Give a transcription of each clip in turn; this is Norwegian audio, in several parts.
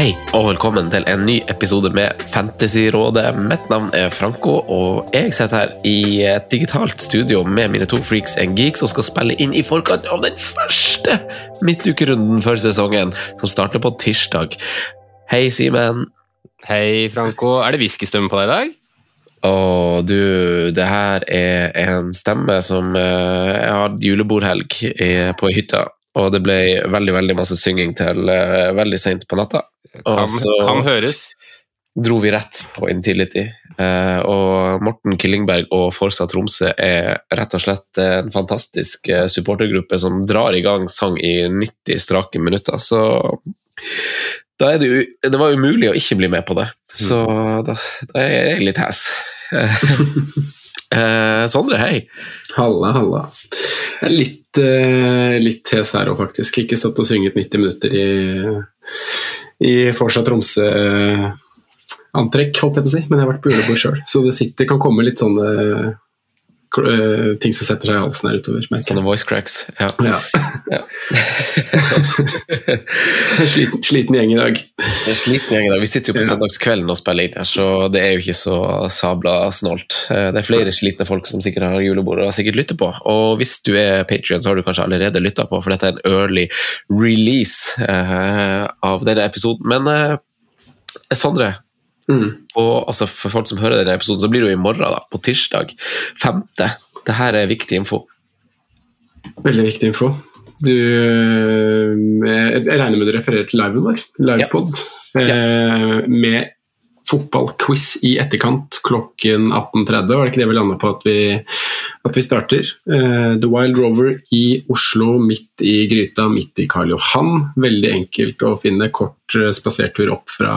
Hei, og velkommen til en ny episode med Fantasyrådet. Mitt navn er Franco, og jeg sitter her i et digitalt studio med mine to freaks and geeks og skal spille inn i forkant av den første midtukerunden for sesongen, som starter på tirsdag. Hei, Simen. Hei, Franco. Er det whiskystemme på deg i dag? Å, du, det her er en stemme som eh, Jeg har julebordhelg på hytta, og det ble veldig veldig masse synging til uh, veldig seint på natta. Og Kan, så kan høres. dro vi rett på Intility. Uh, og Morten Killingberg og Forsa Tromsø er rett og slett en fantastisk eh, supportergruppe som drar i gang sang i 90 strake minutter. Så da er det, det var umulig å ikke bli med på det. Så da, da er jeg litt hes. Eh, Sondre, hei. Halla, halla. Jeg er litt, eh, litt hes her òg, faktisk. Ikke stått og synget 90 minutter i, i Forsa Tromsø-antrekk, holdt jeg på å si. Men jeg har vært på julebord sjøl, så det sitter, kan komme litt sånne eh, ting som setter seg i halsen her utover. Sånne voice cracks. Ja. Ja. Ja. sliten, sliten gjeng i dag. Er sliten gjeng i dag. Vi sitter jo på søndagskvelden og spiller inn her, så det er jo ikke så sabla snålt. Eh, Det er flere slitne folk som sikkert har julebord og sikkert lytter på. Og hvis du er Patrion, så har du kanskje allerede lytta på, for dette er en early release eh, av denne episoden. Men eh, Sondre, Mm. og, altså for folk som hører denne episoden, så blir det jo i morgen, da, på tirsdag. 5. Det her er viktig info. Veldig viktig info. Du, eh, jeg regner med du refererer til liven vår, livepod, eh, med fotballquiz i etterkant klokken 18.30. Var det ikke det vi landa på at vi, at vi starter? Uh, The Wild Rover i Oslo, midt i gryta, midt i Karl Johan. Veldig enkelt å finne. Kort eh, spasertur opp fra,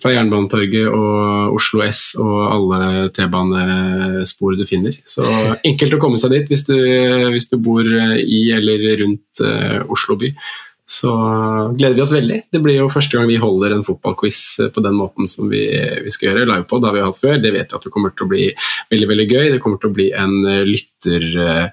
fra Jernbanetorget og Oslo S og alle T-banespor du finner. Så enkelt å komme seg dit hvis du, hvis du bor eh, i eller rundt uh, Oslo by. Så gleder vi oss veldig. Det blir jo første gang vi holder en fotballquiz eh, på den måten som vi, vi skal gjøre. live på. Det har vi hatt før. Det vet jeg at det kommer til å bli veldig veldig gøy. Det kommer til å bli en lytterbasert lytter... eh,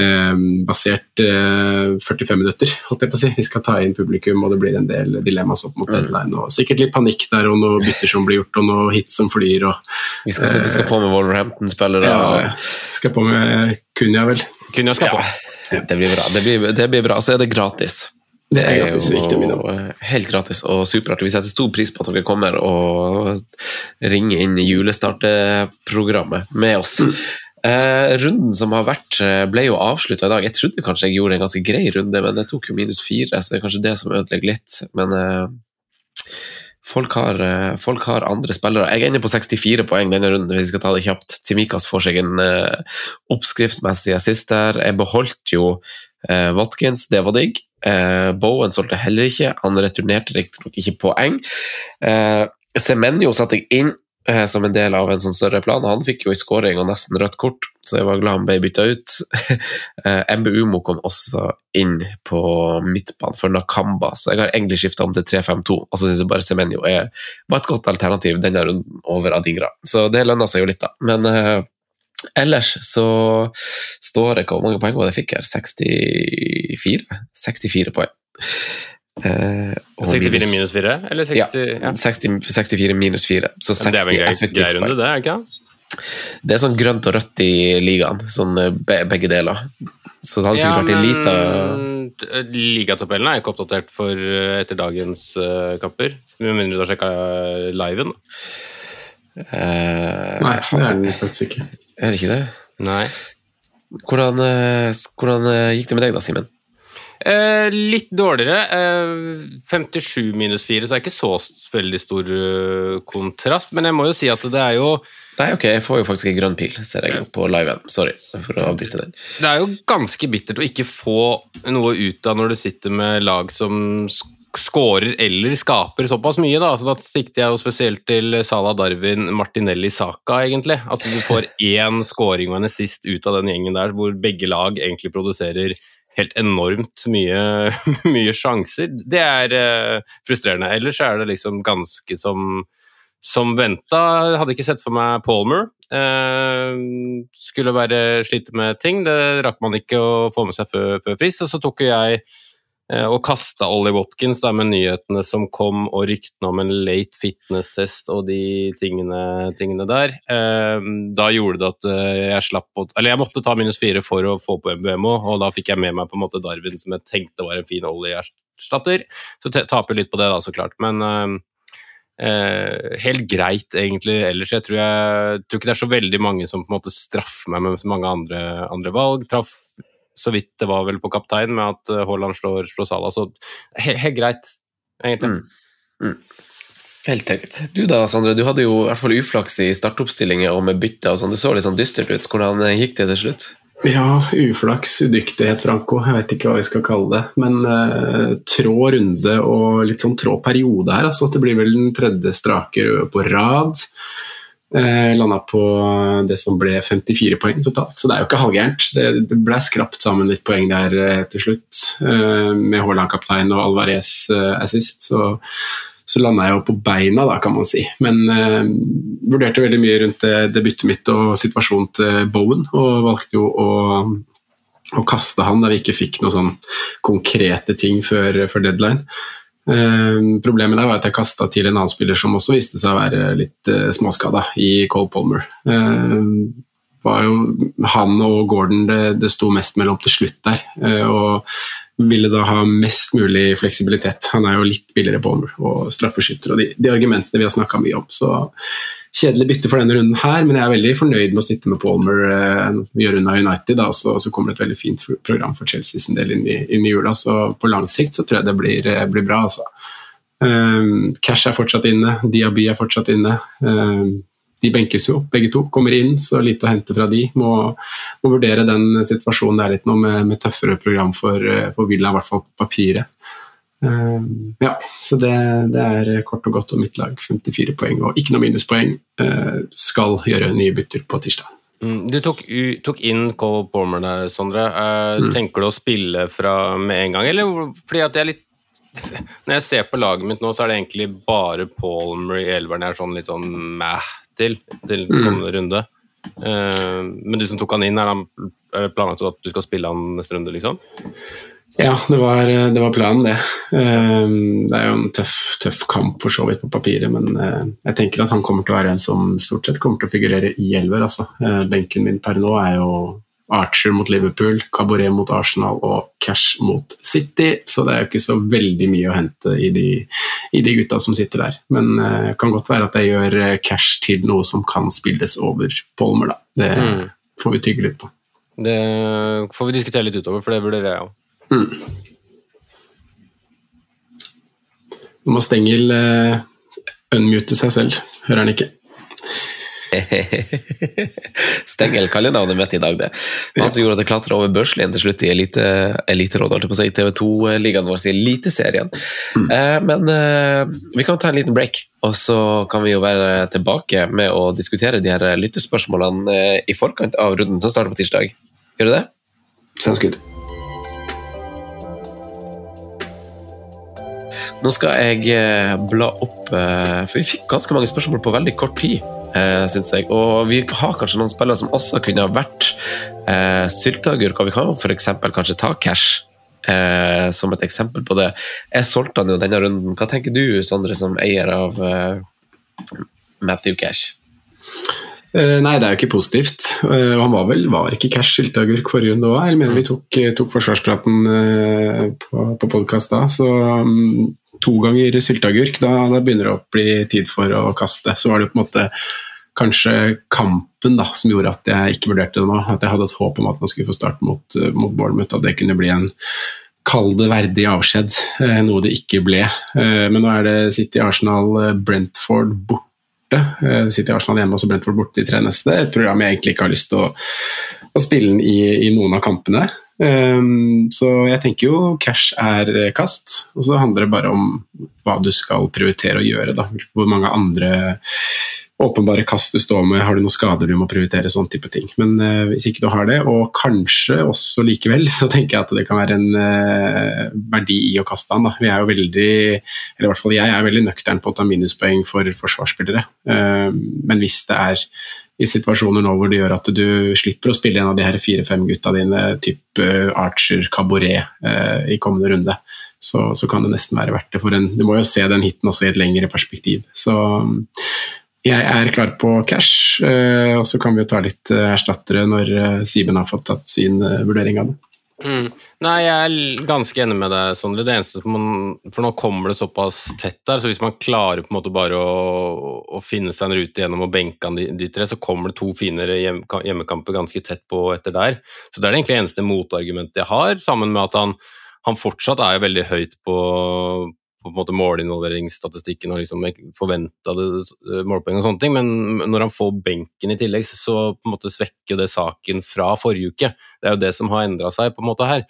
eh, basert eh, 45 minutter, holdt jeg på å si. Vi skal ta inn publikum, og det blir en del dilemmas opp mot deadline. Og sikkert litt panikk der, og noen bytter som blir gjort, og noen hits som flyr. og Vi skal, eh, vi skal på med Wolverhampton-spillere. ja, Skal på med Kunja, vel. Kunja skal på. Ja, det blir bra. Det blir, det blir bra. Så er det gratis. Det er gratis, viktig å minne om. jo helt gratis og superartig. Vi setter stor pris på at dere kommer og ringer inn i julestarteprogrammet med oss. Mm. Eh, runden som har vært, eh, ble jo avslutta i dag. Jeg trodde kanskje jeg gjorde en ganske grei runde, men det tok jo minus fire, så det er kanskje det som ødelegger litt. Men eh, folk, har, eh, folk har andre spillere. Jeg er inne på 64 poeng denne runden, hvis vi skal ta det kjapt. Timikas får seg en eh, oppskriftsmessig assist der. Jeg beholdt jo eh, Watkins, det var digg. Eh, Bowen solgte heller ikke, han returnerte riktignok ikke poeng. Eh, Semenyo satte jeg inn eh, som en del av en sånn større plan. Han fikk jo i skåring og nesten rødt kort, så jeg var glad han ble bytta ut. eh, MBUMO kom også inn på midtbanen for Nakamba, så jeg har egentlig skifta om til 3-5-2. Og så syns jeg bare Semenyo var et godt alternativ denne runden over Adingra. Så det lønna seg jo litt, da. Men eh, ellers så står det Hvor mange poeng var det jeg fikk her? 64? 64 poeng. Eh, 64 minus 4? Eller 60? Ja, Ja. 60, 64 minus 4. Så 60 Men det er vel grei, grei runde, det, er ikke? Det er sånn grønt og rødt i ligaen, sånn eh, be, begge deler. Så det hadde sikkert vært en lita men ligatabellen er ikke oppdatert for eh, etter dagens uh, kamper. Med mindre du har sjekka liven. Eh, Nei, det er den faktisk ikke. Er det ikke det? Nei. Hvordan, eh, hvordan eh, gikk det med deg da, Simen? Eh, litt dårligere. Eh, 57 minus 4, så det er ikke så veldig stor kontrast. Men jeg må jo si at det er jo Nei, ok, jeg får jo faktisk en grønn pil, ser jeg på liven. Sorry for å avbryte den. Det er jo ganske bittert å ikke få noe ut av når du sitter med lag som sk- scorer eller skaper såpass mye. da, så Da sikter jeg jo spesielt til Salah Darwin, Martinelli Saka, egentlig. At du får én scoring og en assist ut av den gjengen der, hvor begge lag egentlig produserer helt enormt mye, mye sjanser. Det er uh, frustrerende. Ellers er det liksom ganske som som venta. Hadde ikke sett for meg Palmer. Uh, skulle være slite med ting. Det rakk man ikke å få med seg før, før frist. Og så tok jo jeg og kasta Ollie Watkins med nyhetene som kom, og ryktene om en late fitness-test og de tingene, tingene der. Eh, da gjorde det at eh, jeg slapp å Eller jeg måtte ta minus fire for å få på MBMO, og da fikk jeg med meg på en måte Darwin, som jeg tenkte var en fin Ollie-erstatter. Så taper litt på det, da, så klart. Men eh, Eh, helt greit, egentlig. Ellers jeg tror, jeg tror ikke det er så veldig mange som på en måte straffer meg med så mange andre, andre valg. Traff så vidt det var vel på kaptein med at eh, Haaland slår, slår Salah, så helt, greit, egentlig. Mm. Helt tenkt Du da, Sondre, du hadde jo i hvert fall uflaks i startoppstillinger og med bytte og sånn. Det så litt sånn dystert ut. Hvordan eh, gikk det til slutt? Ja, uflaks, udyktighet, Franco. Jeg vet ikke hva vi skal kalle det. Men eh, trå runde og litt sånn trå periode her. Altså, det blir vel den tredje strake røde på rad. Eh, Landa på det som ble 54 poeng totalt, så det er jo ikke halvgærent. Det, det ble skrapt sammen litt poeng der eh, til slutt, eh, med Haaland-kaptein og Alvarez eh, assist. Så, så landa jeg jo på beina, da, kan man si. Men eh, vurderte veldig mye rundt det, det byttet mitt og situasjonen til Bowen, og valgte jo å, å kaste han da vi ikke fikk noen sånn konkrete ting før, før deadline. Eh, problemet der var at jeg kasta til en annen spiller som også viste seg å være litt eh, småskada, i Cole Palmer. Eh, var jo han og Gordon det, det sto mest mellom til slutt der. og ville da ha mest mulig fleksibilitet. Han er jo litt billigere Palmer og straffeskytter og de, de argumentene vi har snakka mye om. Så kjedelig bytte for denne runden her, men jeg er veldig fornøyd med å sitte med Palmer. Eh, vi gjør unna United, da, så, så kommer det et veldig fint program for Chelsea sin del inn i, inn i jula. Så på lang sikt så tror jeg det blir, eh, blir bra, altså. Um, Cash er fortsatt inne, Diaby er fortsatt inne. Um, de benkes jo, begge to. Kommer inn, så lite å hente fra de. Må, må vurdere den situasjonen det er litt nå med, med tøffere program for, for Villa, i hvert fall på papiret. Um, ja, så det, det, er kort og godt om mitt lag. 54 poeng og ikke noe minuspoeng. Uh, skal gjøre nye bytter på tirsdag. Mm, du tok, tok, inn Cole Palmer der, Sondre. Uh, mm. Tenker du å spille fra med en gang, eller fordi at jeg er litt Når jeg ser på laget mitt nå, så er det egentlig bare Palmer i elveren jeg er sånn litt sånn mæh til til kommende mm. runde. Uh, men du som tok han inn, er det planlagt at du skal spille han neste runde, liksom? Ja, det var, det var, planen, det. Det er jo en tøff, tøff, kamp for så vidt på papiret, men jeg tenker at han kommer til å være en som stort sett kommer til å figurere i elver. Altså. Benken min per nå er jo Archer mot Liverpool, Cabaret mot Arsenal og Cash mot City, så det er jo ikke så veldig mye å hente i de, i de gutta som sitter der. Men det kan godt være at jeg gjør Cash til noe som kan spilles over Polmer, da. Det mm. får vi tygge litt på. Det får vi diskutere litt utover, for det vurderer jeg òg. Mm. Nå må Stengel uh, unmute seg selv, hører han ikke. Stengel kaller navnet mitt i dag, det. Han som gjorde at jeg klatra over børslinjen til slutt i elite, Eliterådet, holdt jeg på å si, TV2-ligaen vår, i Eliteserien. Mm. Uh, men uh, vi kan ta en liten break, og så kan vi jo være tilbake med å diskutere de her lyttespørsmålene i forkant av runden som starter på tirsdag. Gjør du det? Sounds good. Nå skal jeg bla opp For vi fikk ganske mange spørsmål på veldig kort tid, syns jeg. Og vi har kanskje noen spillere som også kunne ha vært syltagurk, og Vi kan f.eks. kanskje ta cash eh, som et eksempel på det. Jeg solgte han jo denne runden. Hva tenker du, Sondre, som eier av eh, Matthew Cash? Eh, nei, det er jo ikke positivt. Eh, og han var vel var ikke cash sylteagurk forrige runde òg. Jeg mener vi tok, eh, tok forsvarspraten eh, på, på podkast da. Så mm, to ganger sylteagurk, da, da begynner det å bli tid for å kaste. Så var det på en måte kanskje kampen da, som gjorde at jeg ikke vurderte det nå. At jeg hadde et håp om at man skulle få start mot, eh, mot Bournemouth, at det kunne bli en Kall det verdig avskjed, eh, noe det ikke ble. Eh, Men nå er det City, Arsenal, Brentford borte. City, Arsenal hjemme og så Brentford borte de tre neste. Et program jeg egentlig ikke har lyst til å, å spille i, i noen av kampene. Um, så jeg tenker jo cash er eh, kast, og så handler det bare om hva du skal prioritere å gjøre. Da. Hvor mange andre åpenbare kast du står med, har du noen skader du må prioritere, sånn type ting. Men uh, hvis ikke du har det, og kanskje også likevel, så tenker jeg at det kan være en uh, verdi i å kaste han. Da. Vi er jo veldig, eller i hvert fall jeg er veldig nøktern på å ta minuspoeng for forsvarsspillere. Uh, men hvis det er i situasjoner nå hvor det gjør at du slipper å spille en av de her fire-fem gutta dine, type Archer, Cabaret, eh, i kommende runde, så, så kan det nesten være verdt det. For en, du må jo se den hiten også i et lengre perspektiv. Så jeg er klar på cash, eh, og så kan vi jo ta litt eh, erstattere når eh, Siben har fått tatt sin eh, vurdering av det. Mm. Nei, jeg er ganske enig med deg, Sondre. Det eneste som man, For nå kommer det såpass tett der, så hvis man klarer på en måte bare å, å finne seg en rute gjennom og benke an de, de tre, så kommer det to finere hjem, hjemmekamper ganske tett på etter der. Så det er det egentlig eneste motargumentet jeg har, sammen med at han, han fortsatt er veldig høyt på, på en måte målinvolveringsstatistikken og liksom forventede eh, målpoeng og sånne ting, men når han får benken i tillegg, så på en måte svekker det saken fra forrige uke. Det er jo det som har endra seg på en måte her.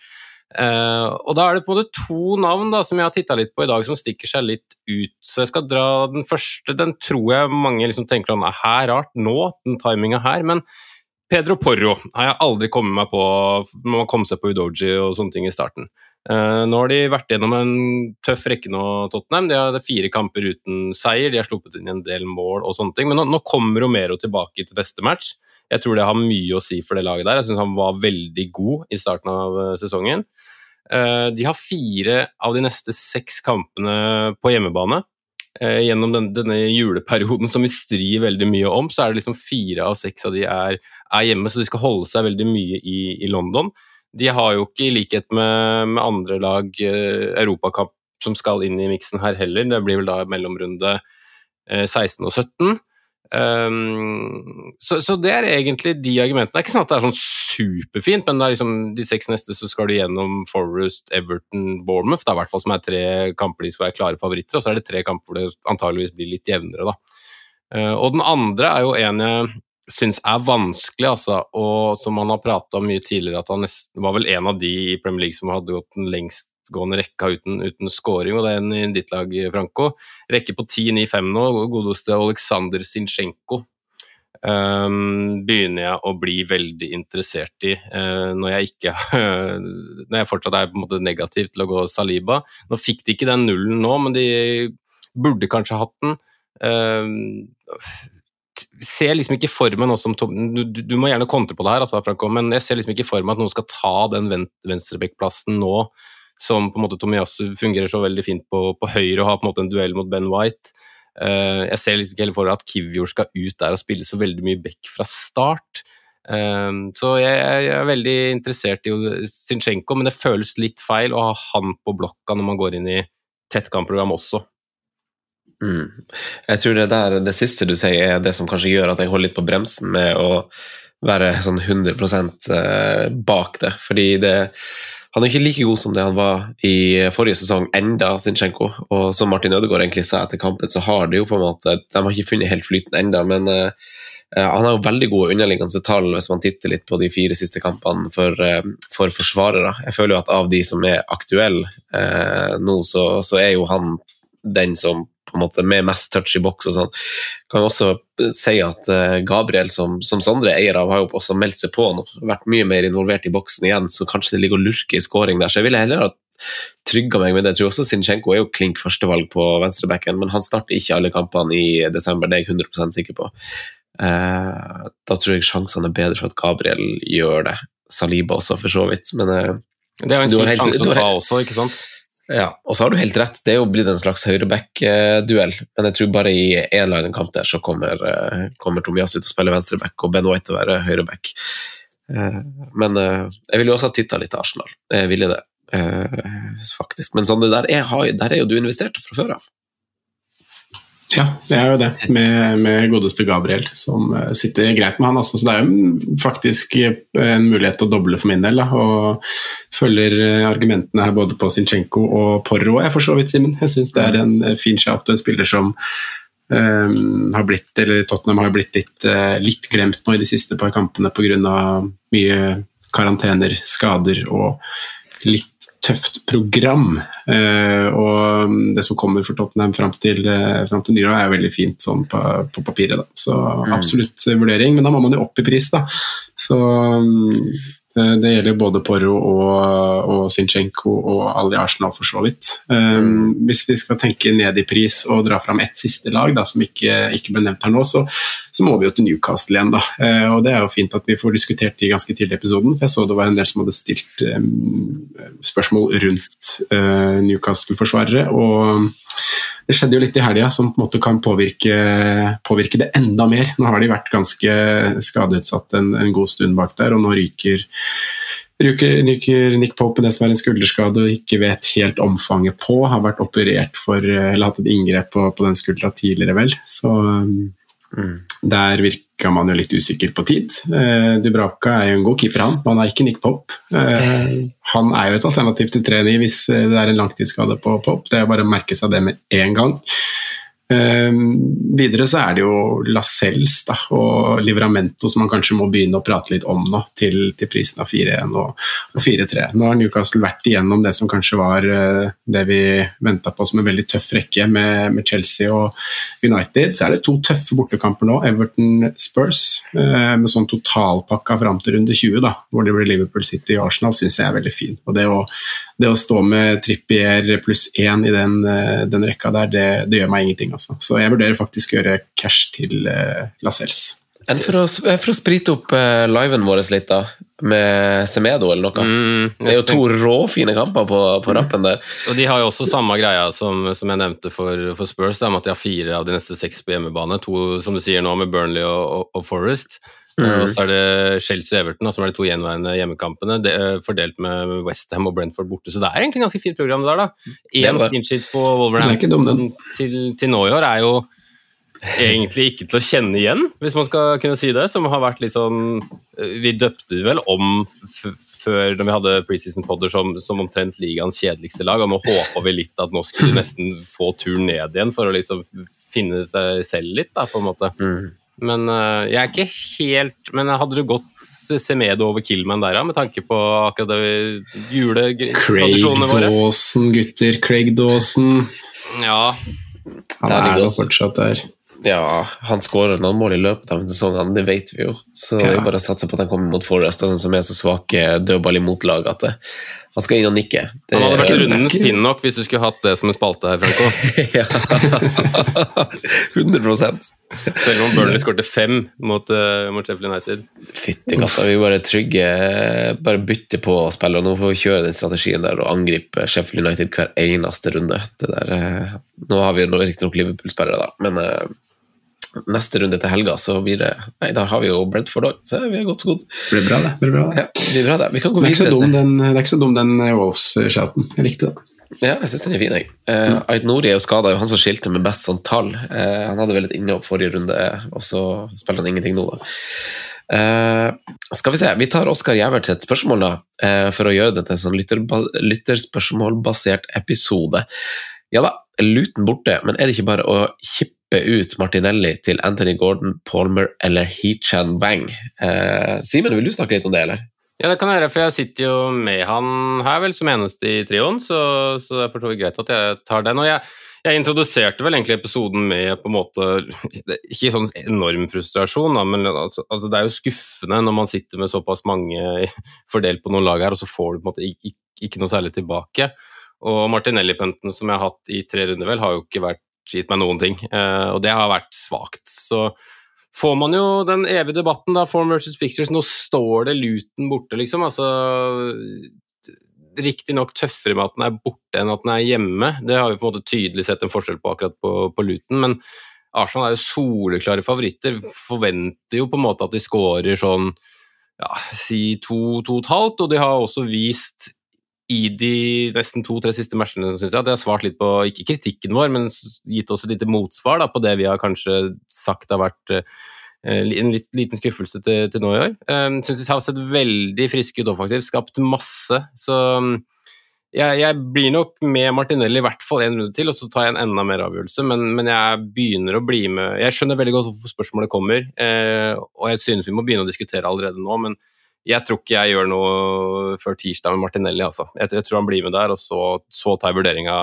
Uh, og da er det på en måte to navn da, som jeg har titta litt på i dag, som stikker seg litt ut. Så jeg skal dra den første. Den tror jeg mange liksom tenker sånn er her rart nå, den timinga her. Men Pedro Porro har jeg aldri kommet meg på når man kom seg på Udoji og sånne ting i starten. Eh, nå har de vært gjennom en tøff rekke nå, Tottenham. De har fire kamper uten seier, de har sluppet inn en del mål og sånne ting. Men nå, nå kommer Romero tilbake til neste match. Jeg tror det har mye å si for det laget der. Jeg syns han var veldig god i starten av eh, sesongen. Eh, de har fire av de neste seks kampene på hjemmebane. Gjennom denne, denne juleperioden som vi strir veldig mye om, så er det liksom fire av seks av de er, er hjemme, så de skal holde seg veldig mye i, i London. De har jo ikke, i likhet med, med andre lag, eh, Europacup som skal inn i miksen her heller. Det blir vel da mellomrunde eh, 16 og 17. Um, så, så det er egentlig de argumentene. Det er ikke sånn at det er sånn superfint, men det er liksom de seks neste så skal du gjennom Forest, Everton, Bournemouth, Det er i hvert fall som er tre kamper de skal være klare favoritter, og så er det tre kamper hvor det antageligvis blir litt jevnere. da. Uh, og den andre er jo en jeg syns er vanskelig, altså, og som han har prata om mye tidligere, at han nesten, var vel en av de i Premier League som hadde gått den lengstgående rekka uten, uten scoring, og det er en i ditt lag, Franco. Rekke på 10-9-5 nå, godeste Oleksandr Sinchenko. Um, begynner jeg å bli veldig interessert i uh, når jeg ikke Når jeg fortsatt er på en måte negativ til å gå Saliba. Nå fikk de ikke den nullen nå, men de burde kanskje hatt den. Uh, ser liksom ikke for meg noe som du, du, må gjerne kontre på det her, altså, Franco, men jeg ser liksom ikke for meg at noen skal ta den venstrebekkplassen nå som på en måte Tomiyasu fungerer så veldig fint på, på høyre og har på en måte en duell mot Ben White. Uh, jeg ser liksom ikke heller for meg at Kivjord skal ut der og spille så veldig mye back fra start. Uh, så jeg, jeg, er veldig interessert i Zinchenko, men det føles litt feil å ha han på blokka når man går inn i tettkampprogram også. Mm. Jeg tror det, der, det siste du sier, er det som kanskje gjør at jeg holder litt på bremsen med å være sånn 100 bak det. Fordi det, han er ikke like god som det han var i forrige sesong, enda Zinchenko. Og som Martin Ødegaard egentlig sa etter kampen, så har de jo på en måte De har ikke funnet helt flyten enda, men uh, han har jo veldig gode underliggende tall hvis man titter litt på de fire siste kampene for, uh, for forsvarere. Jeg føler jo at av de som er aktuelle uh, nå, så, så er jo han den som på en måte med mest touch i boks og sånn. Kan også si at uh, Gabriel, som, som Sondre eier av, har jo også meldt seg på nå. Vært mye mer involvert i boksen igjen, så kanskje det ligger og lurker i scoring der. Så jeg ville heller ha trygga meg med det. Jeg tror også Sinchenko er jo klink førstevalg på venstrebacken, men han starter ikke alle kampene i desember, det er jeg 100 sikker på. Eh, da tror jeg sjansene er bedre for at Gabriel gjør det. Saliba også, for så vidt. Men eh, Det er jo en kjip sjanse å ta også, ikke sant? Ja, og så har du helt rett, det er jo blitt en slags høyreback-duell. Men jeg tror bare i én kamp der så kommer, eh, kommer Tomias ut og spiller venstreback, og Ben White til å være høyreback. Eh, Men eh, jeg ville jo også ha titta litt til Arsenal. Jeg ville det, faktisk. Men sånn, der, er, der er jo du investert fra før av. Ja, det er jo det, med, med godeste Gabriel, som eh, sitter greit med han. Altså. Så det er jo faktisk eh, en mulighet til å doble for min del, da, og følger eh, argumentene her både på Zinchenko og Porro, jeg for så vidt, Simen. Jeg syns det er en fin shout, en spiller som um, har blitt, eller Tottenham har blitt litt, uh, litt glemt nå i de siste par kampene pga. mye karantener, skader og litt tøft program. Eh, og det som kommer for Tottenham fram til, uh, fram til nyår, er veldig fint sånn på, på papiret. Da. Så absolutt eh, vurdering, men da må man jo opp i pris, da. Så mm, eh, det gjelder både Porro og, og Zinchenko og alle i Arsenal for så vidt. Um, hvis vi skal tenke ned i pris og dra fram ett siste lag da, som ikke, ikke ble nevnt her nå, så, så må vi jo til Newcastle igjen. da. Uh, og Det er jo fint at vi får diskutert de ganske tidlig i episoden, for jeg så det var en del som hadde stilt um, spørsmål rundt uh, Newcastle-forsvarere. og det skjedde jo litt i helga som på en måte kan påvirke, påvirke det enda mer. Nå har de vært ganske skadeutsatt en, en god stund bak der, og nå ryker, ryker, ryker Nick Pope det som er en skulderskade og ikke vet helt omfanget på. Har vært operert for, eller hatt et inngrep på, på den skuldra tidligere, vel. Så mm. der virka man jo litt usikker på tid. Eh, Dubravka er jo en god keeper, han. Han er ikke Nick Pope. Eh, han er jo et alternativ til 3-9 hvis det er en langtidsskade på Pope. Det er bare å merke seg det med en gang. Eh, videre så er det jo Lascelles da, og Livramento som man kanskje må begynne å prate litt om nå, til, til prisen av 4-1 og, og 4-3. Nå har Newcastle vært igjennom det som kanskje var eh, det vi venta på som en veldig tøff rekke med, med Chelsea og United. Så er det to tøffe bortekamper nå, Everton Spurs, eh, med sånn totalpakka fram til runde 20, da, hvor det blir Liverpool City og Arsenal, syns jeg er veldig fin. Og det å, det å stå med Trippier pluss én i den, eh, den rekka der, det, det gjør meg ingenting. Altså. Så jeg vurderer faktisk å gjøre cash til uh, Lascelles. For, å, for å sprite opp uh, liven vår litt, da, med Semedo eller noe. Mm, det er jo to råfine kamper på, på rappen der. Og de har jo også samme greia som, som jeg nevnte for, for Spurs, da, med at de har fire av de neste seks på hjemmebane. To, som du sier nå, med Burnley og, og, og Forest. Mm. Og så er det Chelsea og Everton, da, som er de to gjenværende hjemmekampene, det, er fordelt med Westham og Brentford borte. Så det er egentlig et ganske fint program der, da. Én sheet på er Wolverhampton til, til nå i år er jo egentlig ikke til å kjenne igjen, hvis man skal kunne si det. Som har vært litt sånn Vi døpte det vel om før når vi hadde preseason podder som, som omtrent ligaens kjedeligste lag, og nå håper vi litt at nå skulle vi nesten få turen ned igjen for å liksom finne seg selv litt, da, på en måte. Men uh, jeg er ikke helt Men hadde du gått Semedo over Killman der, ja, med tanke på akkurat det vi- Craig juletradisjonene våre? Dawson, gutter. Craig Dawson. Ja, Han Der er da fortsatt der. Ja, han skårer noen mål i løpet av en sesong, det vet vi jo. Så det er jo bare å satse på at han kommer mot Forest, og sånn som er så svake dødball imot lag at det, han skal inn og nikke. Det, Han hadde vært rundens pinnock hvis du skulle hatt det som en spalte her, Franco. ja. 100 Selv om Burnley skårte fem mot, uh, mot Sheffield United. Fytti katta, vi bare trygge Bare bytte på å spille, og nå får vi kjøre den strategien der og angripe Sheffield United hver eneste runde. Det der, uh, nå har vi riktignok Liverpool-spillere, da, men eh, neste runde til helga så blir det Nei, der har vi jo Brentford òg, så vi er godt så godt. Blir bra, det. blir bra, det. Ja, blir bra, det. Vi kan gå er videre. dum, den, det er ikke så dum den eh, Wolves-shouten. Jeg likte det. Ja, jeg syns den er fin, jeg. Uh, Ait Nori er jo skada, han som skilte med best sånn tall. Eh, han hadde vel et innhopp forrige runde, og så spilte han ingenting nå, da. Eh, skal vi se, vi tar Oskar Gjævert sitt spørsmål, da, eh, for å gjøre det til en sånn lytterspørsmålbasert episode. Ja da, Luton borte, men er det ikke bare å kippe ut Martinelli til Anthony Gordon, Palmer eller Heechan Wang? Eh, Simen, vil du snakke litt om det, eller? Ja, det kan jeg gjøre, for jeg sitter jo med han her vel som eneste i trioen, så, så det er greit at jeg tar den. Og jeg, jeg introduserte vel egentlig episoden med på en måte Ikke sånn enorm frustrasjon, da, men altså, altså, det er jo skuffende når man sitter med såpass mange fordelt på noen lag her, og så får du på en måte ikke, ikke noe særlig tilbake. Og Martinelli-punten som jeg har hatt i tre runder, vel, har jo ikke vært gitt meg noen ting, eh, og det har vært svakt. Så får man jo den evige debatten, da, form versus fixtures. Nå står det Luton borte, liksom. Altså riktignok tøffere med at den er borte enn at den er hjemme. Det har vi på en måte tydelig sett en forskjell på akkurat på, på Luton. Men Arsenal er jo soleklare favoritter. Forventer jo på en måte at de skårer sånn ja, si to, to og et halvt, og de har også vist i de nesten to-tre siste matchene synes jeg, at de har svart litt på, ikke kritikken vår, men gitt oss et lite motsvar da, på det vi har kanskje sagt har vært uh, en litt, liten skuffelse til, til nå i år. Um, synes vi har sett veldig friske ut offensivt, skapt masse. Så um, jeg, jeg, blir nok med Martinelli i hvert fall en runde til, og så tar jeg en enda mer avgjørelse. Men, men jeg begynner å bli med Jeg skjønner veldig godt hvorfor spørsmålet kommer, uh, og jeg synes vi må begynne å diskutere allerede nå. men jeg tror ikke jeg gjør noe før tirsdag med Martinelli. Altså. Jeg, jeg, tror han blir med der, og så, så tar jeg vurderinga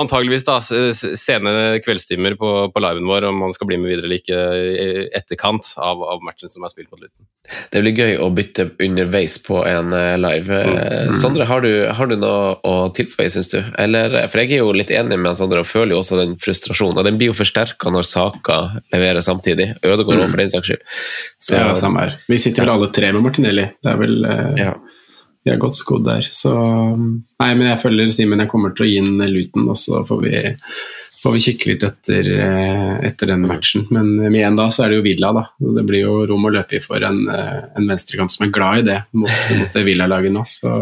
antageligvis da, sene kveldstimer på, på liven vår om han skal bli med videre eller ikke i etterkant av, av matchen som er spilt mot Luton. Det blir gøy å bytte underveis på en eh, live. Mm. Mm. Sondre, har du, har du, noe å tilføye, syns du? Eller, for jeg er jo litt enig med Sondre og føler jo også den frustrasjonen. Og den blir jo forsterka når saker leverer samtidig. Ødegaard òg, mm. for den saks skyld. Så, ja, samme her. Vi sitter vel alle tre med Martinelli. Det er vel eh... ja vi er godt skodd der. Så Nei, men jeg følger Simen. Jeg kommer til å gi inn Luton, og så får vi, får vi kikke litt etter, eh, etter, den matchen. Men med igjen da, så er det jo Villa, da. Det blir jo rom å løpe i for en, eh, en venstrekant som er glad i det mot, mot det Villa-laget nå. Så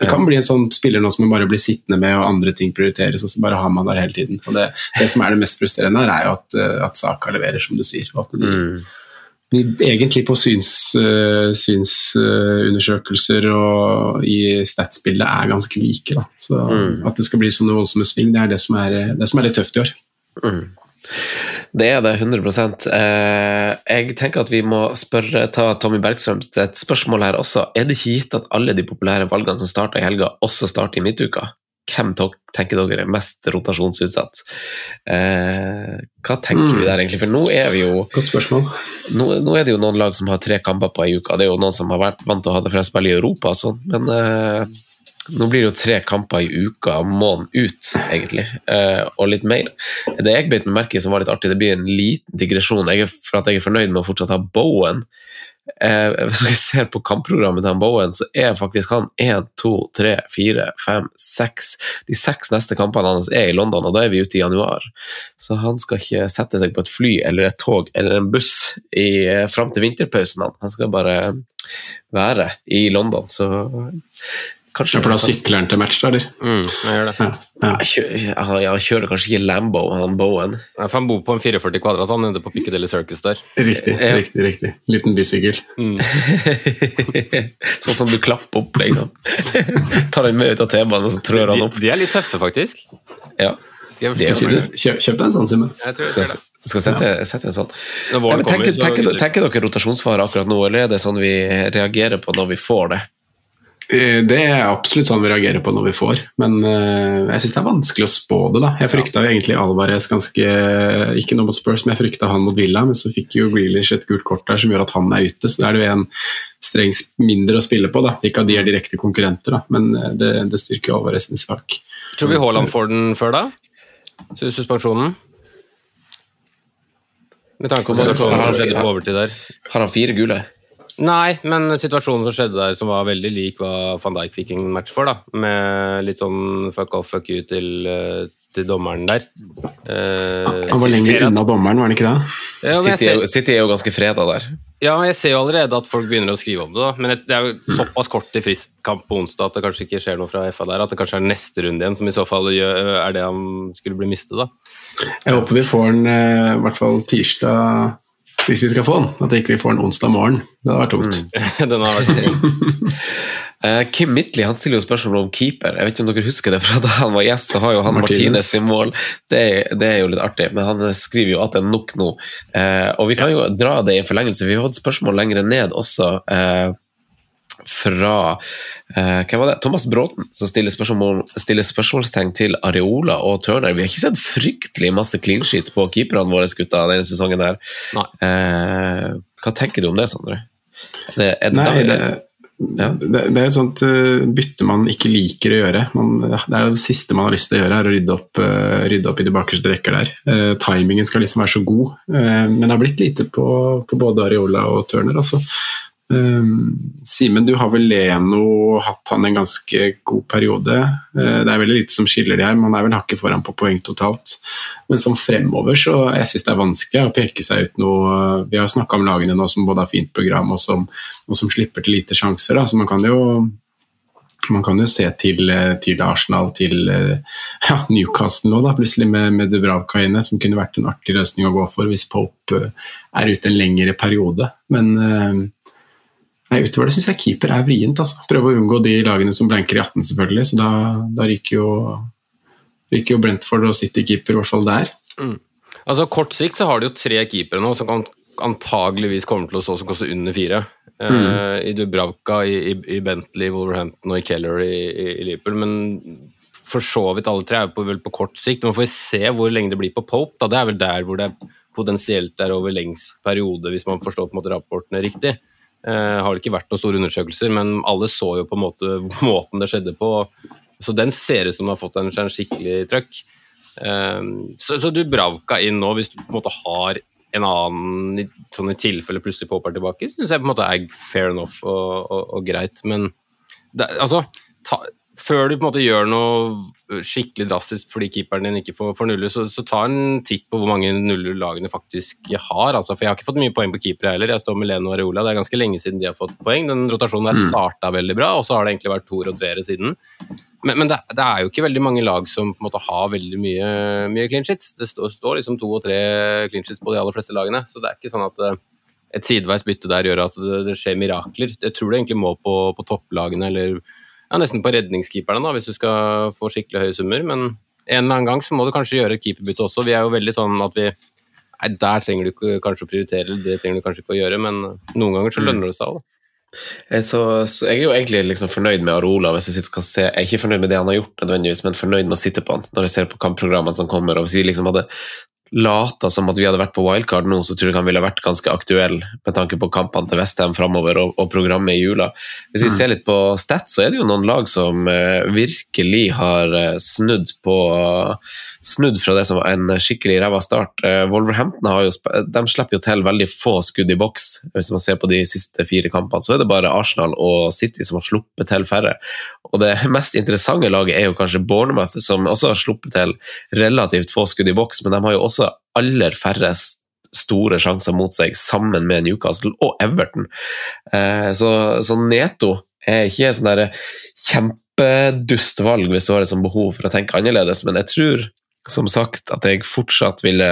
det kan bli en sånn spiller nå som man bare blir sittende med, og andre ting prioriteres, og så bare har man der hele tiden. Og det, det som er det mest frustrerende her, er jo at, eh, at Saka leverer, som du sier. og at de, mm egentlig på synsundersøkelser syns, uh, og i statsbildet er ganske like. Da. Så mm. At det skal bli sånne voldsomme sving, det er det som er, det som er litt tøft i år. Mm. Det er det, 100 eh, Jeg tenker at vi må spørre, ta Tommy Bergstrøm til et spørsmål her også. Er det ikke gitt at alle de populære valgene som starter i helga, også starter i midtuka? Hvem tenker dere er mest rotasjonsutsatt? Eh, hva tenker mm. vi der egentlig? For nå er vi jo Godt spørsmål. Nå, nå, er det jo noen lag som har tre kamper på ei uke. Det er jo noen som har vært vant til å ha det flest spill i Europa og sånn, men eh, nå blir det jo tre kamper i uka måneden ut, egentlig, eh, og litt mer. Det jeg beit meg merke i som var litt artig, det blir en liten digresjon. Jeg er, for at jeg er fornøyd med å fortsatt ha Bowen Eh, hvis dere ser på kampprogrammet til Bowen, så er faktisk han 1, 2, 3, 4, 5, 6 De seks neste kampene hans er i London, og da er vi ute i januar. Så han skal ikke sette seg på et fly eller et tog eller en buss i, eh, fram til vinterpausen. Han. skal bare være i London. Så Kanskje For da sykler han til match, da, eller? Mm, jeg gjør det. Ja, ja. Jeg, kjører, jeg, kjører, kanskje ikke Lambo, han Bowen. Ja, for han bor på en 44 kvadrat, han nede på Piccadilly Circus der. Riktig, ja. riktig. riktig. Liten bysykkel. Mm. sånn som du klapper opp, liksom. Tar den med ut av T-banen, og så trør han opp. De, de, er litt tøffe, faktisk. Ja. Kjøp, kjøp deg en sånn, Simen. Skal, skal sette, sette, en sånn. Nei, tenker, tenker, tenker, dere rotasjonsfare akkurat nå, eller er det sånn vi reagerer på når vi får det? Eh, det er absolutt sånn vi reagerer på når vi får, men uh, jeg syns det er vanskelig å spå det. da. Jeg frykta jo egentlig Alvarez ganske Ikke noe mot Spurs, men jeg frykta han mot Villa, men så fikk jo Grealish et gult kort der som gjør at han er ute, så da er det jo en streng mindre å spille på. da. Ikke at de er direkte konkurrenter, da, men eh, det, det styrker Alvarez sin sak. Tror vi Haaland får den før da? Suspensjonen? Med tanke på situasjonen som skjedde på overtid der. Har han fire gule? Nei, men situasjonen som skjedde der, som var veldig lik hva van Dijk fikk en match for, da. Med litt sånn fuck off, fuck you til, eh, til dommeren der. Uh, han var lenger unna dommeren, var han ikke det? Ja, City, ser, City, er jo ganske freda der. Ja, jeg ser jo allerede at folk begynner å skrive om det. da. Men det er jo såpass kort til fristkamp på onsdag at det kanskje ikke skjer noe fra FA der. At det kanskje er neste runde igjen som i så fall er det han skulle bli mistet, da. Jeg håper vi får den eh, i hvert fall tirsdag hvis vi skal få den. At ikke vi får den onsdag morgen. Det hadde vært tungt. Mm. den har vært tungt. uh, Kim Midtly han stiller jo spørsmål om keeper. Jeg vet ikke om dere husker det, fra Da han var gjest, så har jo han Martinez i mål. Det, det, er jo litt artig, men han skriver jo at det er nok nå. Uh, og vi kan jo dra det i forlengelse. Vi har hatt spørsmål lenger ned også. Uh, fra eh, hvem var det? Thomas Bråten, som stiller, spørsmål, stiller, spørsmålstegn til Areola og Turner. Vi har ikke sett fryktelig masse clean sheets på keeperne våre gutta denne sesongen. her. Eh, hva tenker du om det, Sondre? Det, er det, Nei, det, ja. det, det, er et sånt uh, bytte man ikke liker å gjøre. Man, det er jo det siste man har lyst til å gjøre, er å rydde opp, uh, rydde opp i de bakerste rekker der. Uh, timingen skal liksom være så god, men det har blitt lite på, på både Areola og Turner. altså Um, Simen, du har vel Leno hatt han en ganske god periode. Uh, det er veldig lite som skiller de her, man er vel hakket foran på poeng totalt. Men som fremover så jeg syns det er vanskelig å peke seg ut noe Vi har snakka om lagene nå som både har fint program og som, og som slipper til lite sjanser. Da. Så man kan jo man kan jo se til, til Arsenal, til ja, Newcastle nå, da, plutselig med, med Dubravka inne, som kunne vært en artig løsning å gå for hvis Pope er ute en lengre periode. Men Nei, Utover det syns jeg keeper er vrient. Altså. Prøve å unngå de lagene som blanker i 18, selvfølgelig. Så da, da ryker, jo, ryker jo Brentford og City-keeper, i hvert fall der. Mm. Altså Kort sikt så har de jo tre keepere nå som kan, antageligvis kommer til å stå som koster under fire. Eh, mm. Uh, I Dubravka, i, i, i, Bentley, Wolverhampton og i Keller i, i, Liverpool. Men for så vidt alle tre er på, vel på kort sikt. Nå får se hvor lenge det blir på Pope. Da. Det er vel der hvor det potensielt er over lengst periode, hvis man forstår på en måte rapportene riktig. Uh, har det ikke vært noen store undersøkelser, men alle så jo på en måte måten det skjedde på. Så den ser ut som den har fått en, en skikkelig trøkk. Eh, så, så, du bravka inn nå, hvis du på en måte har en annen sånn i tilfelle plutselig Pope er tilbake, syns jeg på en måte er fair enough og, og, og greit. Men det, altså ta, før du på en måte gjør noe skikkelig drastisk fordi keeperen din ikke får, får nuller, så, så, ta en titt på hvor mange nuller lagene faktisk har. Altså, for Jeg har ikke fått mye poeng på keepere heller. Jeg står med Leno og Areola. Det er ganske lenge siden de har fått poeng. Den rotasjonen der mm. starta veldig bra, og så har det egentlig vært toer og treere siden. Men, men det, det, er jo ikke veldig mange lag som på en måte har veldig mye, mye clean shits. Det står, står, liksom to og tre clean shits på de aller fleste lagene, så det er ikke sånn at eh, et sideveis bytte der gjør at det, det skjer mirakler. Jeg tror det egentlig må på, på topplagene eller ja, nesten på redningskeeperne, da, hvis du skal få skikkelig høye summer. Men en eller annen gang så må du kanskje gjøre et keeperbytte også. Vi er jo veldig sånn at vi Nei, der trenger du kanskje å prioritere, det trenger du kanskje ikke å gjøre, men noen ganger så mm. lønner det seg òg. Så, så, jeg er jo egentlig liksom fornøyd med Arola. hvis Jeg sitter skal se. Jeg er ikke fornøyd med det han har gjort, nødvendigvis, men fornøyd med å sitte på han når jeg ser på kampprogrammene som kommer. og Hvis vi liksom hadde lata som at vi hadde vært på wildcard nå, så tror jeg han ville vært ganske aktuell med tanke på kampene til Westham framover og, og, programmet i jula. Hvis vi mm. ser litt på Stats, så er det jo noen lag som eh, virkelig har uh, snudd på Snudd fra det som var en skikkelig ræva start. Wolverhampton har jo, de slipper jo til veldig få skudd i boks. Hvis man ser på de siste fire kampene, så er det bare Arsenal og City som har sluppet til færre. Og det mest interessante laget er jo kanskje Bournemouth, som også har sluppet til relativt få skudd i boks, men de har jo også aller færrest store sjanser mot seg, sammen med Newcastle og Everton. Eh, så, så Neto er ikke sånn der kjempedust valg hvis det som behov for å tenke annerledes, men jeg tror som sagt at jeg fortsatt ville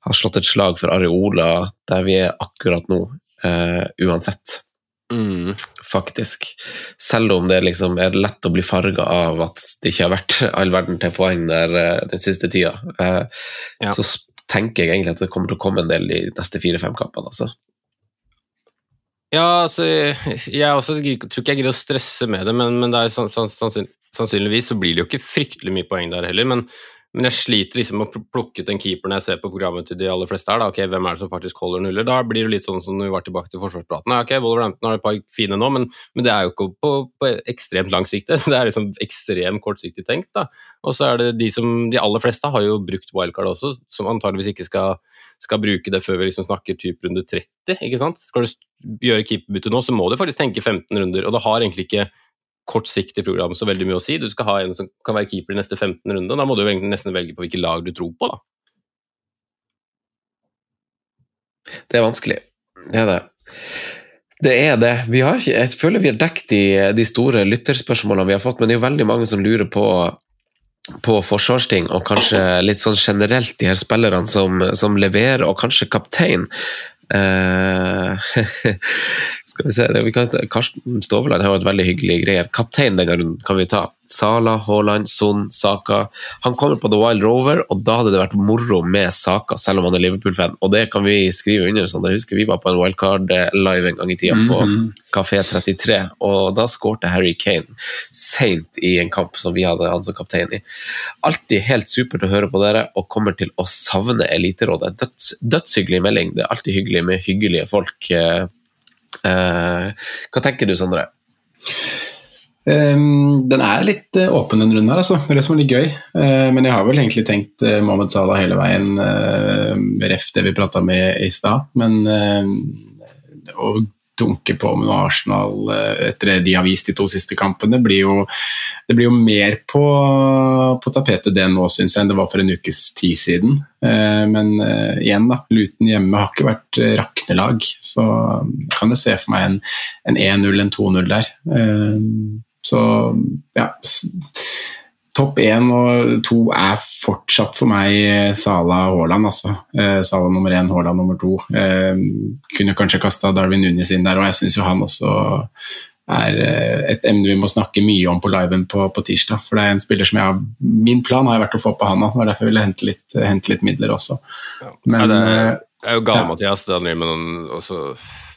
ha slått et slag for Areola der vi er akkurat nå, uh, uansett. Mm. Faktisk. Selv om det liksom er lett å bli farga av at det ikke har vært all verden til poeng der uh, den siste tida, uh, ja. så tenker jeg egentlig at det kommer til å komme en del i de neste fire-fem kampene. Altså. Ja, altså, jeg også, tror ikke jeg greier å stresse med det, men, men det er sannsynligvis så blir det jo ikke fryktelig mye poeng der heller. Men men jeg sliter liksom med å plukke ut en keeper når jeg ser på programmet til de aller fleste her. Da. Ok, Hvem er det som faktisk holder nuller? Da blir det litt sånn som når vi var tilbake til forsvarspraten. Ok, Wolverhampton har et par fine nå, men, men det er jo ikke på, på ekstremt lang sikt. Det er liksom ekstremt kortsiktig tenkt. da. Og så er det de som De aller fleste har jo brukt wildcard også, som antageligvis ikke skal, skal bruke det før vi liksom snakker type runde 30. ikke sant? Skal du gjøre keeperbytte nå, så må du faktisk tenke 15 runder, og det har egentlig ikke kortsiktig program så veldig mye å si. Du skal ha en som kan være keeper de neste 15 rundene. Da må du nesten velge på hvilket lag du tror på, da. Det er vanskelig. Det er det. Det er det. Ikke, jeg føler vi har dekket de, de store lytterspørsmålene vi har fått, men det er jo veldig mange som lurer på på forsvarsting, og kanskje litt sånn generelt de her spillerne som, som leverer, og kanskje kaptein. Uh, skal vi se vi kan, Karsten Stoveland har et veldig hyggelig greier. Kaptein denne runden kan vi ta. Sala, Haaland, Son, Saka. Han kommer på The Wild Rover, og da hadde det vært moro med Saka, selv om han er Liverpool-fan. Og det kan vi skrive under. sånn. Jeg husker vi var på en wildcard-live en gang i tida på mm -hmm. Kafé 33, og da skårte Harry Kane seint i en kamp som vi hadde han som kaptein i. Alltid helt supert å høre på dere, og kommer til å savne Eliterådet. Døds, dødshyggelig melding. Det er alltid hyggelig med hyggelige folk. Eh, hva tenker du, Sondre? Um, den er litt uh, åpen, den runden her. Altså. Det er det som er litt gøy. Uh, men jeg har vel egentlig tenkt uh, Mohammed Salah hele veien, uh, ref det vi prata med i stad. Men å dunke på med noe Arsenal eh, etter det de har vist de to siste kampene. Det blir jo, det blir jo mer på, på tapetet det nå, syns jeg, enn det var for en ukes tid siden. Eh, men eh, igjen, da. Luton hjemme har ikke vært raknelag, så kan jeg se for meg en, en 1-0, en 2-0 der. Så ja. Topp én og to er fortsatt for meg eh, Sala Haaland, altså. Eh, Sala nummer én, Haaland nummer to. Eh, kunne kanskje kasta Darwin Nunes inn der, og jeg syns jo han også er eh, et emne vi må snakke mye om på liven på, på tirsdag. For det er en spiller som jeg har Min plan har jeg vært å få på han. Det var derfor jeg ville hente litt, hente litt midler også. Men ja, det, er, eh, det er jo gal, ja. Mathias. Det driver med noen også,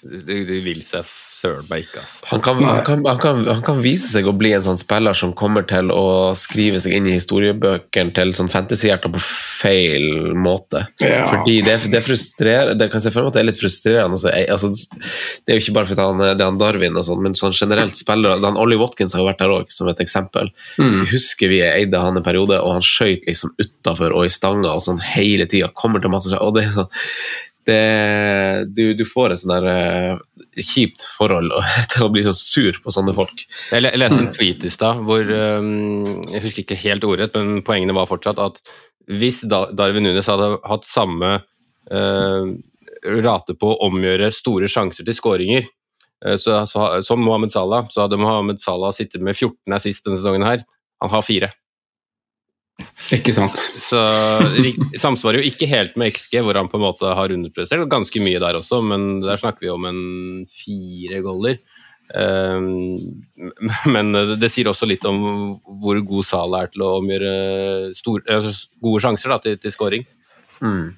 det, De, de vil seg søren meg ikke, altså. Han kan, han, kan, han, kan, han kan vise seg å bli en sånn spiller som kommer til å skrive seg inn i historiebøkene til sånn fantasyhjerter på feil måte. Ja. Fordi det, det frustrerer Det kan jeg se for meg at det er litt frustrerende. Altså, jeg, altså, det er jo ikke bare fordi han, det er han Darwin, og sånn, men sånn generelt spiller han Ollie Watkins har jo vært der òg, som et eksempel. Mm. Husker vi eide han en periode, og han skøyt liksom utafor og i stanga og sånn hele tida. Kommer til masse Og det er sånn det, du, du får et sånn eh, kjipt forhold til å bli så sur på sånne folk. Jeg, jeg leste en tweet i stad hvor um, Jeg husker ikke helt ordrett, men poengene var fortsatt at hvis Darwin Nunes hadde hatt samme uh, rate på å omgjøre store sjanser til skåringer uh, som Mohammed Salah, så hadde Mohammed Salah sittet med 14 assist denne sesongen her. Han har fire. Ikke sant. Så så samsvarer jo ikke helt med XG, hvor han på en måte har underprestert. Ganske mye der også, men der snakker vi om en fire goller. Um, men det, sier også litt om hvor god Salah er til å omgjøre store, altså gode sjanser da, til, til scoring. Mm.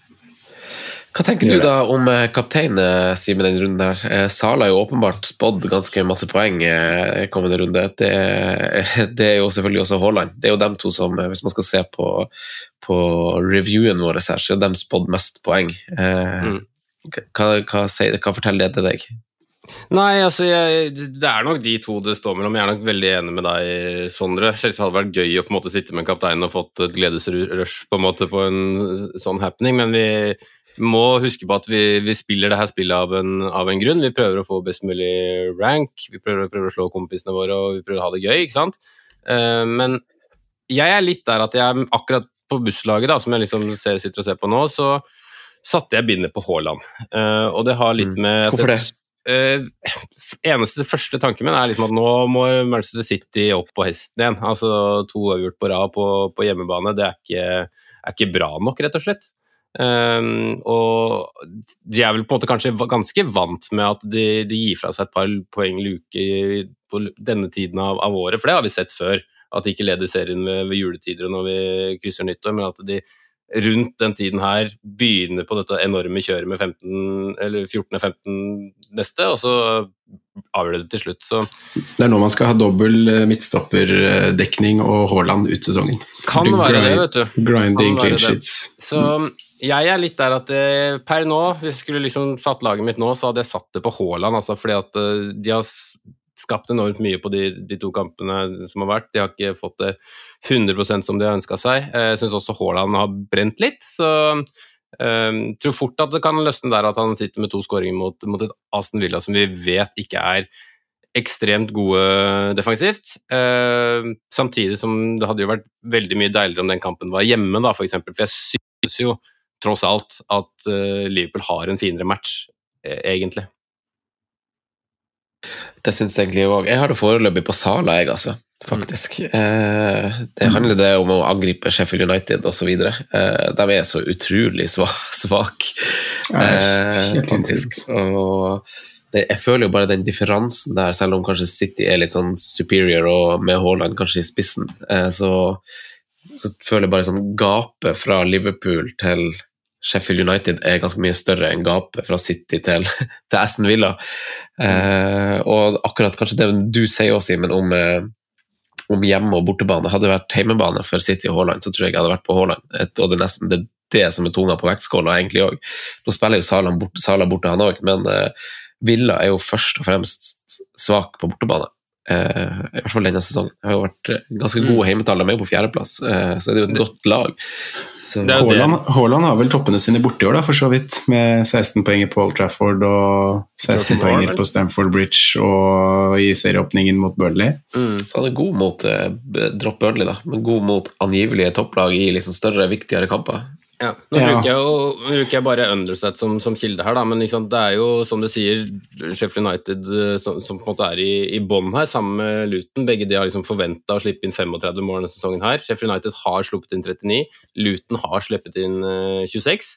Hva tenker du da om eh, kaptein eh, Simen, denne runden her? Eh, Sala er jo åpenbart spådd ganske masse poeng kommende runde. Det, det er jo selvfølgelig også Haaland. Det er jo dem to som, hvis man skal se på, på reviewen vår her, så er de spådd mest poeng. Mm. hva, hva, sier, hva forteller det til deg? Nei, altså jeg, det er nok de to det står mellom. Jeg er nok veldig enig med deg, Sondre. Selvsagt hadde det vært gøy å på en måte sitte med kapteinen og fått et gledesrush på en måte på en sånn happening, men vi må huske på at vi, vi spiller det her spillet av en, av en grunn. Vi prøver å få best mulig rank, vi prøver, prøver å slå kompisene våre og vi prøver å ha det gøy, ikke sant. Uh, men jeg er litt der at jeg akkurat på busslaget, da, som jeg liksom ser, sitter og ser på nå, så satte jeg bindet på Haaland. Uh, og det har litt med Hvorfor det? Uh, eneste første tanken min er liksom at nå må Manchester City opp på hesten igjen. Altså To uavgjort på rad på, på hjemmebane, det er ikke, er ikke bra nok, rett og slett. Um, og de er vel på en måte kanskje ganske vant med at de, de gir fra seg et par poeng luke på denne tiden av, av året, for det har vi sett før. At de ikke leder serien ved, ved juletider og når vi krysser nyttår, men at de rundt den tiden her begynner på dette enorme kjøret med 15, eller 14.-15 neste, og så avgjør det til slutt. Så Det er nå man skal ha dobbel eh, midtstopperdekning og Haaland ut sesongen. kan Du være det, vet du. Grinding clean sheets. Så jeg er litt der at det, per nå, hvis jeg skulle liksom satt laget mitt nå, så hadde jeg satt det på Haaland, altså fordi at eh, de har skapt enormt mye på de, de to kampene som har vært. De har ikke fått det 100% som de har ønska seg. Eh, Jeg syns også Haaland har brent litt, så jeg tror fort at det kan løsne der at han sitter med to skåringer mot, mot et Aston Villa som vi vet ikke er ekstremt gode defensivt. Eh, samtidig som det hadde jo vært veldig mye deiligere om den kampen var hjemme, da, for. For jeg synes jo tross alt at eh, Liverpool har en finere match, eh, egentlig. Det syns jeg egentlig òg. Jeg har det foreløpig på Sala, jeg, altså. Faktisk. Eh, det handler det om å angripe Sheffield United osv. Eh, de er så utrolig svake. Svak. Eh, faktisk. Og det, jeg føler jo bare den differansen der, selv om kanskje City er litt sånn superior og med Haaland kanskje i spissen, eh, så, så føler jeg bare sånn gapet fra Liverpool til Sheffield United er ganske mye større enn gapet fra City til, til Aston Villa. Eh, og akkurat kanskje det du sier også, Simen, om, eh, om hjemme- og bortebane. Hadde det vært hjemmebane for City og Haaland, så tror jeg jeg hadde vært på Haaland. Og det er nesten det, det som er tunga på vektskåla, egentlig òg. Nå spiller jo Sala borte, borte han òg, men eh, Villa er jo først og fremst svak på bortebane. Eh, i hvert fall denne sesongen. Det har jo vært eh, ganske gode heimetall. De er jo på fjerdeplass, uh, så det er jo et godt lag. Så, Det er jo det. Haaland, har vel toppene sine borte i år, da, for så vidt. Med 16 poeng på Old Trafford og 16 14 poenger på Stamford Bridge og i serieåpningen mot Burnley. så han er god mot uh, b- Drop Burnley, da, men god mot angivelige topplag i litt sånn større, viktigere kamper. Ja, nå Ja. bruker jeg jo bruker jeg bare Underset som, som kilde her, da, men liksom, det er jo som du sier Sheffield United eh, som, som på en måte er i, i bånn her, sammen med Luton. Begge de har liksom forventa å slippe inn 35 mål denne sesongen. her. Sheffield United har sluppet inn 39, Luton har sluppet inn eh, 26.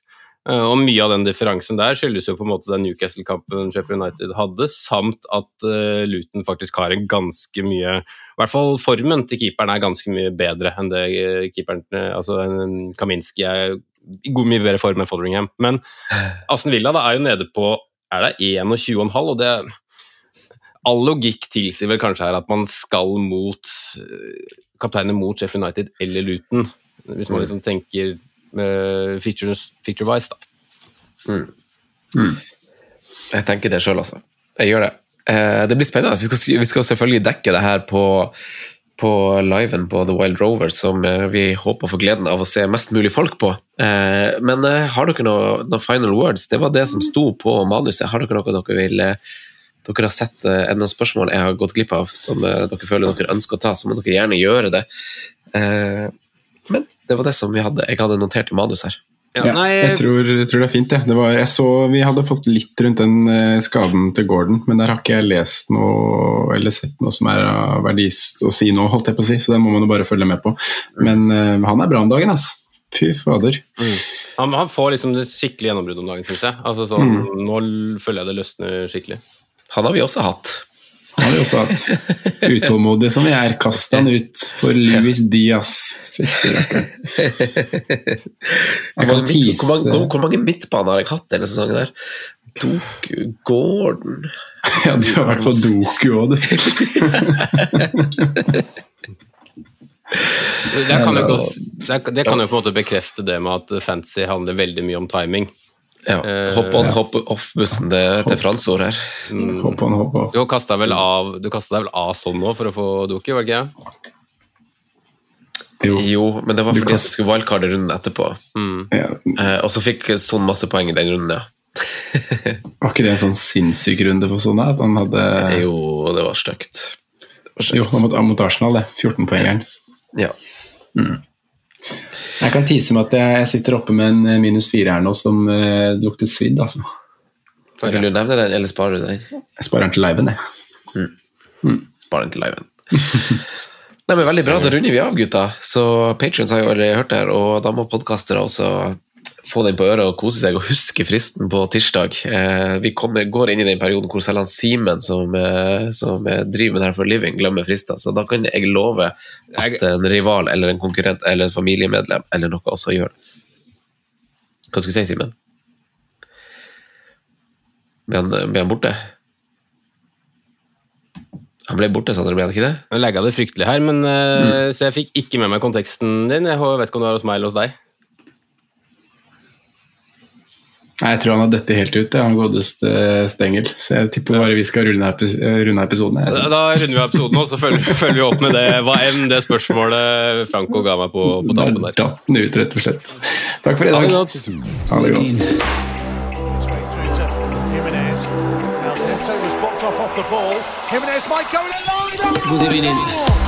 Eh, og mye av den differansen der skyldes jo på en måte den Newcastle-kampen Sheffield United hadde, samt at eh, Luton faktisk har en ganske mye I hvert fall formen til keeperen er ganske mye bedre enn det eh, keeperen Altså Kaminski er i god mye bedre form enn Fotheringham. Men Aston Villa da er jo nede på er det 21,5, og det All logikk tilsier vel kanskje her at man skal mot kapteinen mot Sheffield United eller Luton, hvis man liksom tenker feature-wise, da. Jeg tenker det sjøl, altså. Jeg gjør det. Eh, det blir spennende. Vi skal, vi skal selvfølgelig dekke det her på, på liven på The Wild Rover, som eh, vi håper får gleden av å se mest mulig folk på. Eh, men eh, har dere noen noe final words? Det var det som sto på manuset. Har dere noe dere vil eh, dere har sett er noen spørsmål jeg har gått glipp av som dere føler dere ønsker å ta, så må dere gjerne gjøre det. Men det var det som vi hadde. Jeg hadde notert i manus her. Ja, jeg, tror, jeg tror det er fint, det. det var, jeg så vi hadde fått litt rundt den eh, skaden til Gordon, men der har ikke jeg lest noe eller sett noe som er av verdi å si nå, holdt jeg på å si, så det må man jo bare følge med på. Men uh, han er bra om dagen, altså. Fy fader. Han, han får liksom det skikkelig gjennombrudd om dagen, syns jeg. Altså, sånn, Nå føler jeg det løsner skikkelig. Han har vi også hatt. Han har vi også hatt. Utålmodig som vi er, kast han ut for Luis Diaz. Fytti rakkeren. Hvor mange, midt, hvor, hvor mange midtbaner har jeg hatt denne sesongen? der? Doku, Gordon Ja, du har vært på Doku òg, du. Det kan, jo det, det kan jo på en måte bekrefte det med at fantasy handler veldig mye om timing. Ja, Eh, Hopp on, hopp off-bussen til, til Fransord her. Mm. Hopp on, hopp off. Du kasta vel av kastet deg vel av sånn nå for å få Doki, var det ikke? Jo. Jo, men det var fordi jeg skulle wildcarde runden etterpå. Mm. Ja, Eh, og så fikk Son masse poeng i den runden, ja. var ikke det en sånn sinnssyk runde for sånn? At han hadde Jo, det var stygt. Jo, han mot, mot Arsenal, det. 14-poengeren. Ja. Jeg kan tise med at jeg, sitter oppe med en eh, minus fire her nå som uh, lukter svidd, altså. Vil du nevne den, eller sparer du den? Jeg sparer den til liven, jeg. Sparer den til liven. Nei, men Veldig bra, da runder vi av, gutta. Så Patrions har jo allerede hørt det her, og da må podkastere også få den på øret og kose seg og huske fristen på tirsdag. Eh, vi kommer, går inn i den perioden hvor selv han Simen, som, eh, som eh, driver med det her for living, glemmer frister. Så da kan jeg love at en rival eller en konkurrent eller et familiemedlem eller noe også gjør det. Hva skal vi si, Simen? Ble han, ble han borte? Han ble borte, sa dere, ble han ikke det? Jeg legga det fryktelig her, men, mm. så jeg fikk ikke med meg konteksten din. Jeg vet ikke om det var hos meg eller hos deg. Nei, Jeg tror han har dette helt ut, det, han godeste Stengel. Så jeg tipper bare vi skal runde eh, runde episoden. Da, da runder vi episoden, og så følger, følger vi opp med det, hva enn det spørsmålet Franco ga meg på, på tampen Der Da datt ut, rett og slett. Takk for i Ha det dag. godt. Ha det godt. Straight through